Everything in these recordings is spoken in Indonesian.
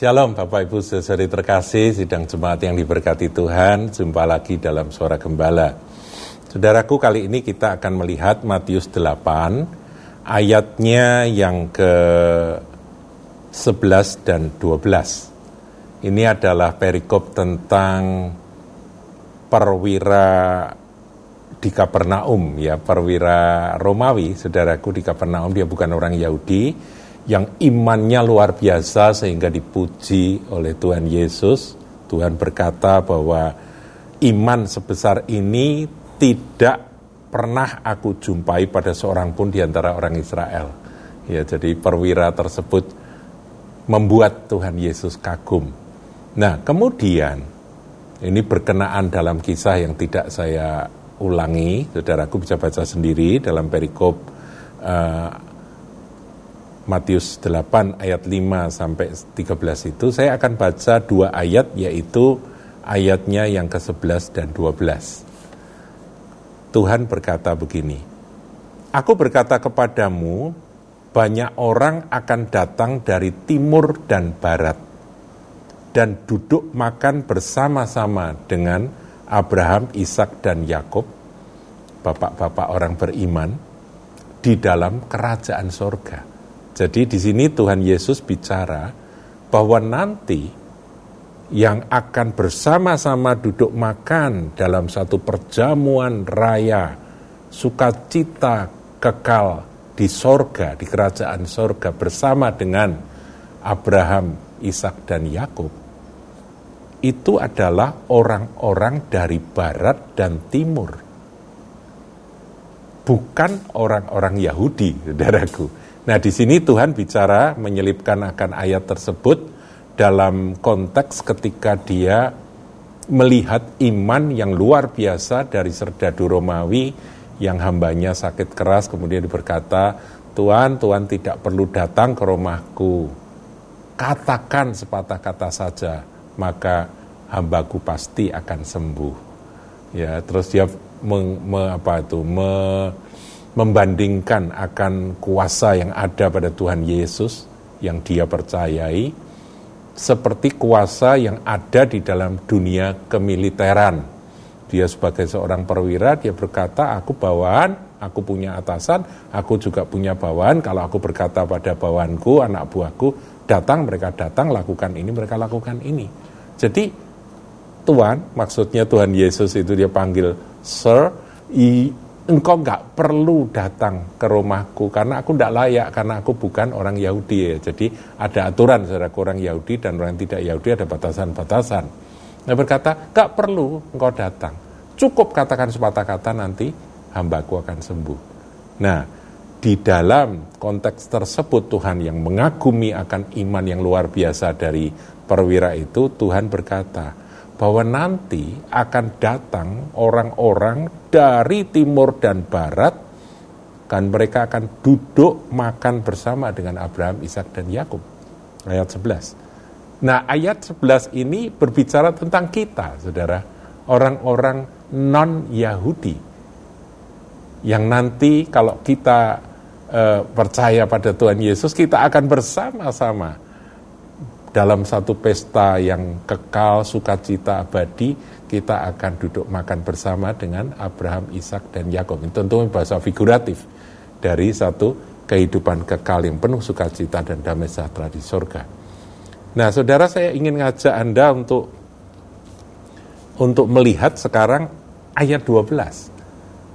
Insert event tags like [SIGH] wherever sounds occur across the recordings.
Shalom Bapak Ibu saudari terkasih, sidang jemaat yang diberkati Tuhan, jumpa lagi dalam Suara Gembala. Saudaraku, kali ini kita akan melihat Matius 8, ayatnya yang ke 11 dan 12. Ini adalah perikop tentang perwira di Kapernaum, ya perwira Romawi, saudaraku di Kapernaum, dia bukan orang Yahudi, yang imannya luar biasa sehingga dipuji oleh Tuhan Yesus. Tuhan berkata bahwa iman sebesar ini tidak pernah aku jumpai pada seorang pun di antara orang Israel. Ya, jadi perwira tersebut membuat Tuhan Yesus kagum. Nah, kemudian ini berkenaan dalam kisah yang tidak saya ulangi, saudaraku bisa baca sendiri dalam perikop uh, Matius 8 ayat 5 sampai 13 itu saya akan baca dua ayat yaitu ayatnya yang ke-11 dan 12. Tuhan berkata begini, Aku berkata kepadamu, banyak orang akan datang dari timur dan barat dan duduk makan bersama-sama dengan Abraham, Ishak dan Yakub, bapak-bapak orang beriman, di dalam kerajaan sorga. Jadi di sini Tuhan Yesus bicara bahwa nanti yang akan bersama-sama duduk makan dalam satu perjamuan raya sukacita kekal di sorga, di kerajaan sorga bersama dengan Abraham, Ishak dan Yakub itu adalah orang-orang dari barat dan timur. Bukan orang-orang Yahudi, saudaraku. Nah, di sini Tuhan bicara menyelipkan akan ayat tersebut dalam konteks ketika dia melihat iman yang luar biasa dari serdadu Romawi yang hambanya sakit keras kemudian berkata, Tuhan, Tuhan tidak perlu datang ke rumahku. Katakan sepatah kata saja, maka hambaku pasti akan sembuh. Ya, terus dia meng, me, apa itu, me, membandingkan akan kuasa yang ada pada Tuhan Yesus yang dia percayai seperti kuasa yang ada di dalam dunia kemiliteran. Dia sebagai seorang perwira dia berkata, "Aku bawahan, aku punya atasan, aku juga punya bawahan. Kalau aku berkata pada bawahanku, anak buahku, datang mereka datang, lakukan ini mereka lakukan ini." Jadi Tuhan, maksudnya Tuhan Yesus itu dia panggil Sir, engkau nggak perlu datang ke rumahku karena aku tidak layak karena aku bukan orang Yahudi ya. Jadi ada aturan saudara orang Yahudi dan orang tidak Yahudi ada batasan-batasan. Nah berkata nggak perlu engkau datang, cukup katakan sepatah kata nanti hambaku akan sembuh. Nah di dalam konteks tersebut Tuhan yang mengagumi akan iman yang luar biasa dari perwira itu Tuhan berkata bahwa nanti akan datang orang-orang dari timur dan barat kan mereka akan duduk makan bersama dengan Abraham, Ishak dan Yakub. Ayat 11. Nah, ayat 11 ini berbicara tentang kita, Saudara, orang-orang non-Yahudi. Yang nanti kalau kita uh, percaya pada Tuhan Yesus, kita akan bersama-sama dalam satu pesta yang kekal, sukacita abadi, kita akan duduk makan bersama dengan Abraham, Ishak dan Yakub. Ini tentu bahasa figuratif dari satu kehidupan kekal yang penuh sukacita dan damai sejahtera di surga. Nah, saudara saya ingin ngajak Anda untuk untuk melihat sekarang ayat 12.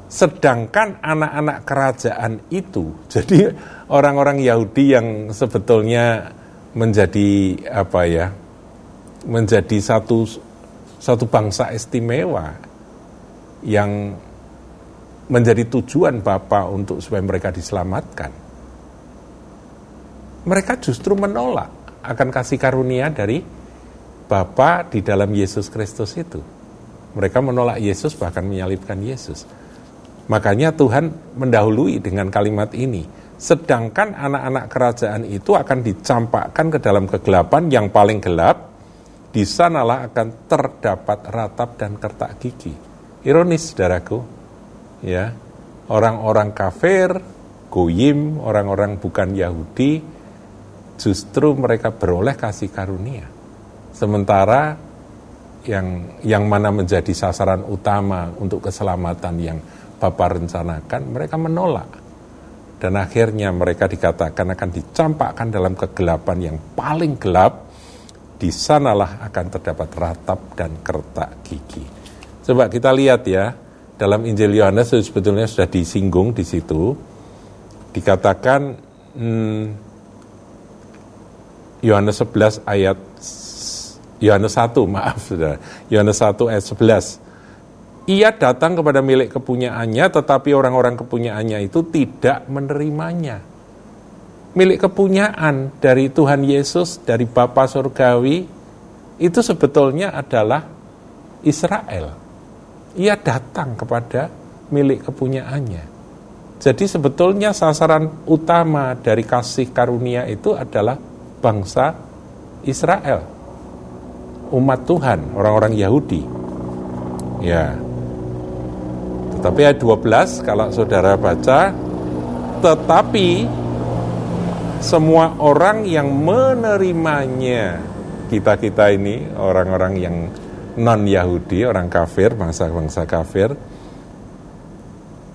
Sedangkan anak-anak kerajaan itu, [LAUGHS] jadi orang-orang Yahudi yang sebetulnya menjadi apa ya menjadi satu satu bangsa istimewa yang menjadi tujuan Bapa untuk supaya mereka diselamatkan. Mereka justru menolak akan kasih karunia dari Bapa di dalam Yesus Kristus itu. Mereka menolak Yesus bahkan menyalibkan Yesus. Makanya Tuhan mendahului dengan kalimat ini Sedangkan anak-anak kerajaan itu akan dicampakkan ke dalam kegelapan yang paling gelap, di sanalah akan terdapat ratap dan kertak gigi. Ironis, saudaraku. Ya, orang-orang kafir, goyim, orang-orang bukan Yahudi, justru mereka beroleh kasih karunia. Sementara yang yang mana menjadi sasaran utama untuk keselamatan yang Bapak rencanakan, mereka menolak. Dan akhirnya mereka dikatakan akan dicampakkan dalam kegelapan yang paling gelap, di sanalah akan terdapat ratap dan kertak gigi. Coba kita lihat ya, dalam Injil Yohanes sebetulnya sudah disinggung di situ, dikatakan hmm, Yohanes 11 ayat Yohanes 1, maaf sudah. Yohanes 1 ayat 11. Ia datang kepada milik kepunyaannya, tetapi orang-orang kepunyaannya itu tidak menerimanya. Milik kepunyaan dari Tuhan Yesus, dari Bapa Surgawi, itu sebetulnya adalah Israel. Ia datang kepada milik kepunyaannya. Jadi sebetulnya sasaran utama dari kasih karunia itu adalah bangsa Israel umat Tuhan, orang-orang Yahudi. Ya. Tetapi ayat 12 kalau saudara baca tetapi semua orang yang menerimanya kita-kita ini orang-orang yang non Yahudi, orang kafir, bangsa-bangsa kafir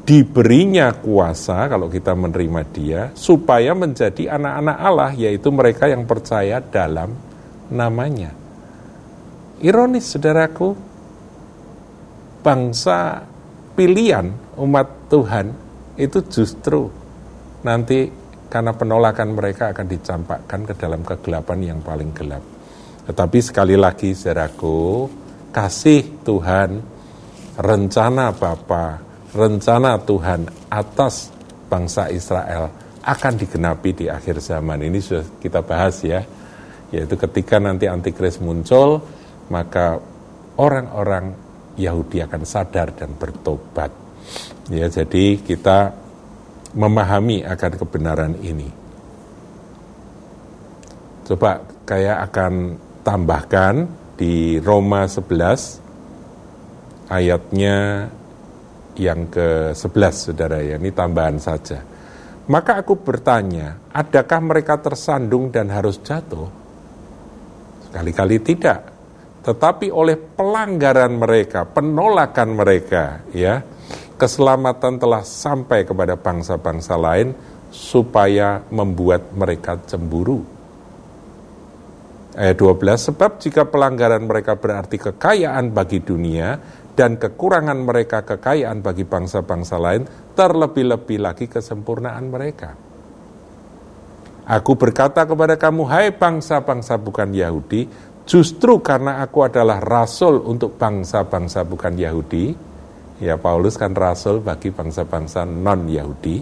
diberinya kuasa kalau kita menerima dia supaya menjadi anak-anak Allah yaitu mereka yang percaya dalam namanya. Ironis saudaraku, bangsa pilihan umat Tuhan itu justru nanti karena penolakan mereka akan dicampakkan ke dalam kegelapan yang paling gelap. Tetapi sekali lagi saudaraku, kasih Tuhan, rencana Bapa, rencana Tuhan atas bangsa Israel akan digenapi di akhir zaman. Ini sudah kita bahas ya, yaitu ketika nanti antikris muncul, maka orang-orang Yahudi akan sadar dan bertobat. Ya, jadi kita memahami akan kebenaran ini. Coba kayak akan tambahkan di Roma 11 ayatnya yang ke-11 Saudara ya, ini tambahan saja. Maka aku bertanya, adakah mereka tersandung dan harus jatuh? Sekali-kali tidak tetapi oleh pelanggaran mereka, penolakan mereka, ya, keselamatan telah sampai kepada bangsa-bangsa lain supaya membuat mereka cemburu. Ayat 12, sebab jika pelanggaran mereka berarti kekayaan bagi dunia dan kekurangan mereka kekayaan bagi bangsa-bangsa lain, terlebih-lebih lagi kesempurnaan mereka. Aku berkata kepada kamu, hai bangsa-bangsa bukan Yahudi, Justru karena aku adalah rasul untuk bangsa-bangsa bukan Yahudi, ya Paulus kan rasul bagi bangsa-bangsa non-Yahudi,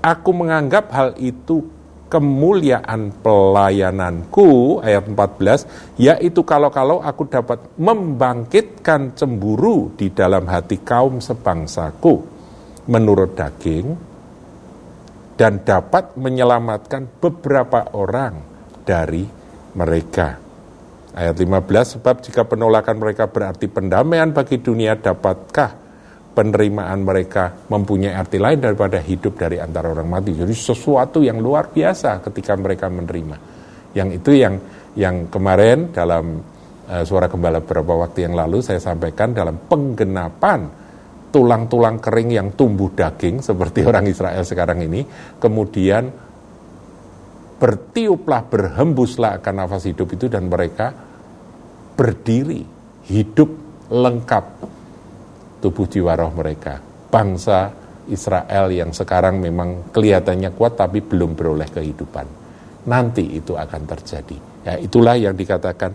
aku menganggap hal itu kemuliaan pelayananku, ayat 14, yaitu kalau-kalau aku dapat membangkitkan cemburu di dalam hati kaum sebangsaku menurut daging, dan dapat menyelamatkan beberapa orang dari mereka. Ayat 15, sebab jika penolakan mereka berarti pendamaian bagi dunia, dapatkah penerimaan mereka mempunyai arti lain daripada hidup dari antara orang mati. Jadi sesuatu yang luar biasa ketika mereka menerima. Yang itu yang yang kemarin dalam uh, suara gembala beberapa waktu yang lalu saya sampaikan dalam penggenapan tulang-tulang kering yang tumbuh daging [LAUGHS] seperti orang Israel sekarang ini, kemudian bertiuplah, berhembuslah akan nafas hidup itu dan mereka berdiri, hidup lengkap tubuh jiwa roh mereka. Bangsa Israel yang sekarang memang kelihatannya kuat tapi belum beroleh kehidupan. Nanti itu akan terjadi. Ya, itulah yang dikatakan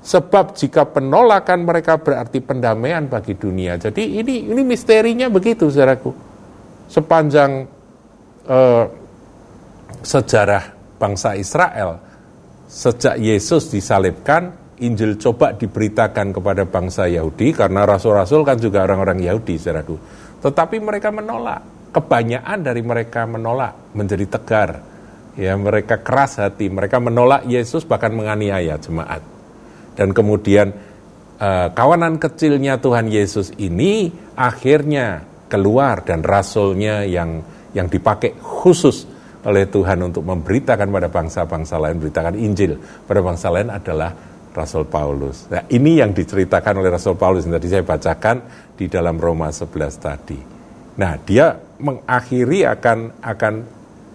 sebab jika penolakan mereka berarti pendamaian bagi dunia. Jadi ini ini misterinya begitu saudaraku. Sepanjang eh, sejarah bangsa Israel sejak Yesus disalibkan Injil coba diberitakan kepada bangsa Yahudi karena rasul-rasul kan juga orang-orang Yahudi saudaraku. Tetapi mereka menolak. Kebanyakan dari mereka menolak menjadi tegar. Ya, mereka keras hati, mereka menolak Yesus bahkan menganiaya jemaat. Dan kemudian eh, kawanan kecilnya Tuhan Yesus ini akhirnya keluar dan rasulnya yang yang dipakai khusus oleh Tuhan untuk memberitakan pada bangsa-bangsa lain, beritakan Injil pada bangsa lain adalah Rasul Paulus. Nah, ini yang diceritakan oleh Rasul Paulus yang tadi saya bacakan di dalam Roma 11 tadi. Nah, dia mengakhiri akan akan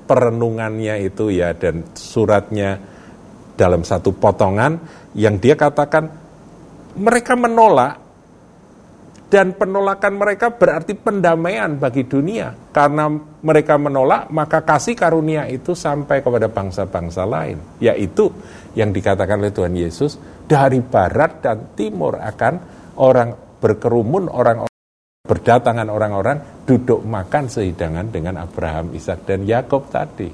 perenungannya itu ya dan suratnya dalam satu potongan yang dia katakan mereka menolak dan penolakan mereka berarti pendamaian bagi dunia karena mereka menolak maka kasih karunia itu sampai kepada bangsa-bangsa lain yaitu yang dikatakan oleh Tuhan Yesus dari barat dan timur akan orang berkerumun orang berdatangan orang-orang duduk makan sehidangan dengan Abraham, Ishak dan Yakub tadi.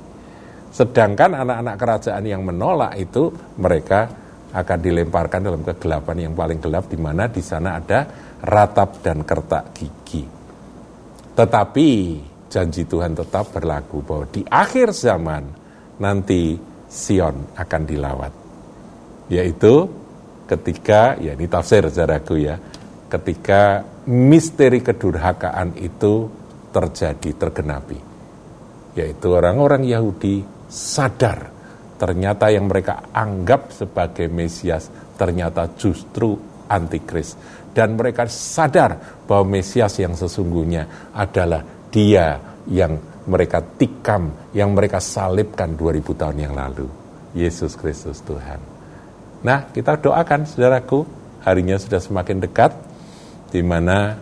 Sedangkan anak-anak kerajaan yang menolak itu mereka akan dilemparkan dalam kegelapan yang paling gelap di mana di sana ada ratap dan kertak gigi. Tetapi janji Tuhan tetap berlaku bahwa di akhir zaman nanti Sion akan dilawat. Yaitu ketika, ya ini tafsir saudaraku ya, ketika misteri kedurhakaan itu terjadi, tergenapi. Yaitu orang-orang Yahudi sadar ternyata yang mereka anggap sebagai Mesias ternyata justru antikris. Dan mereka sadar bahwa Mesias yang sesungguhnya adalah dia yang mereka tikam, yang mereka salibkan 2000 tahun yang lalu. Yesus Kristus Tuhan. Nah, kita doakan saudaraku, harinya sudah semakin dekat, di mana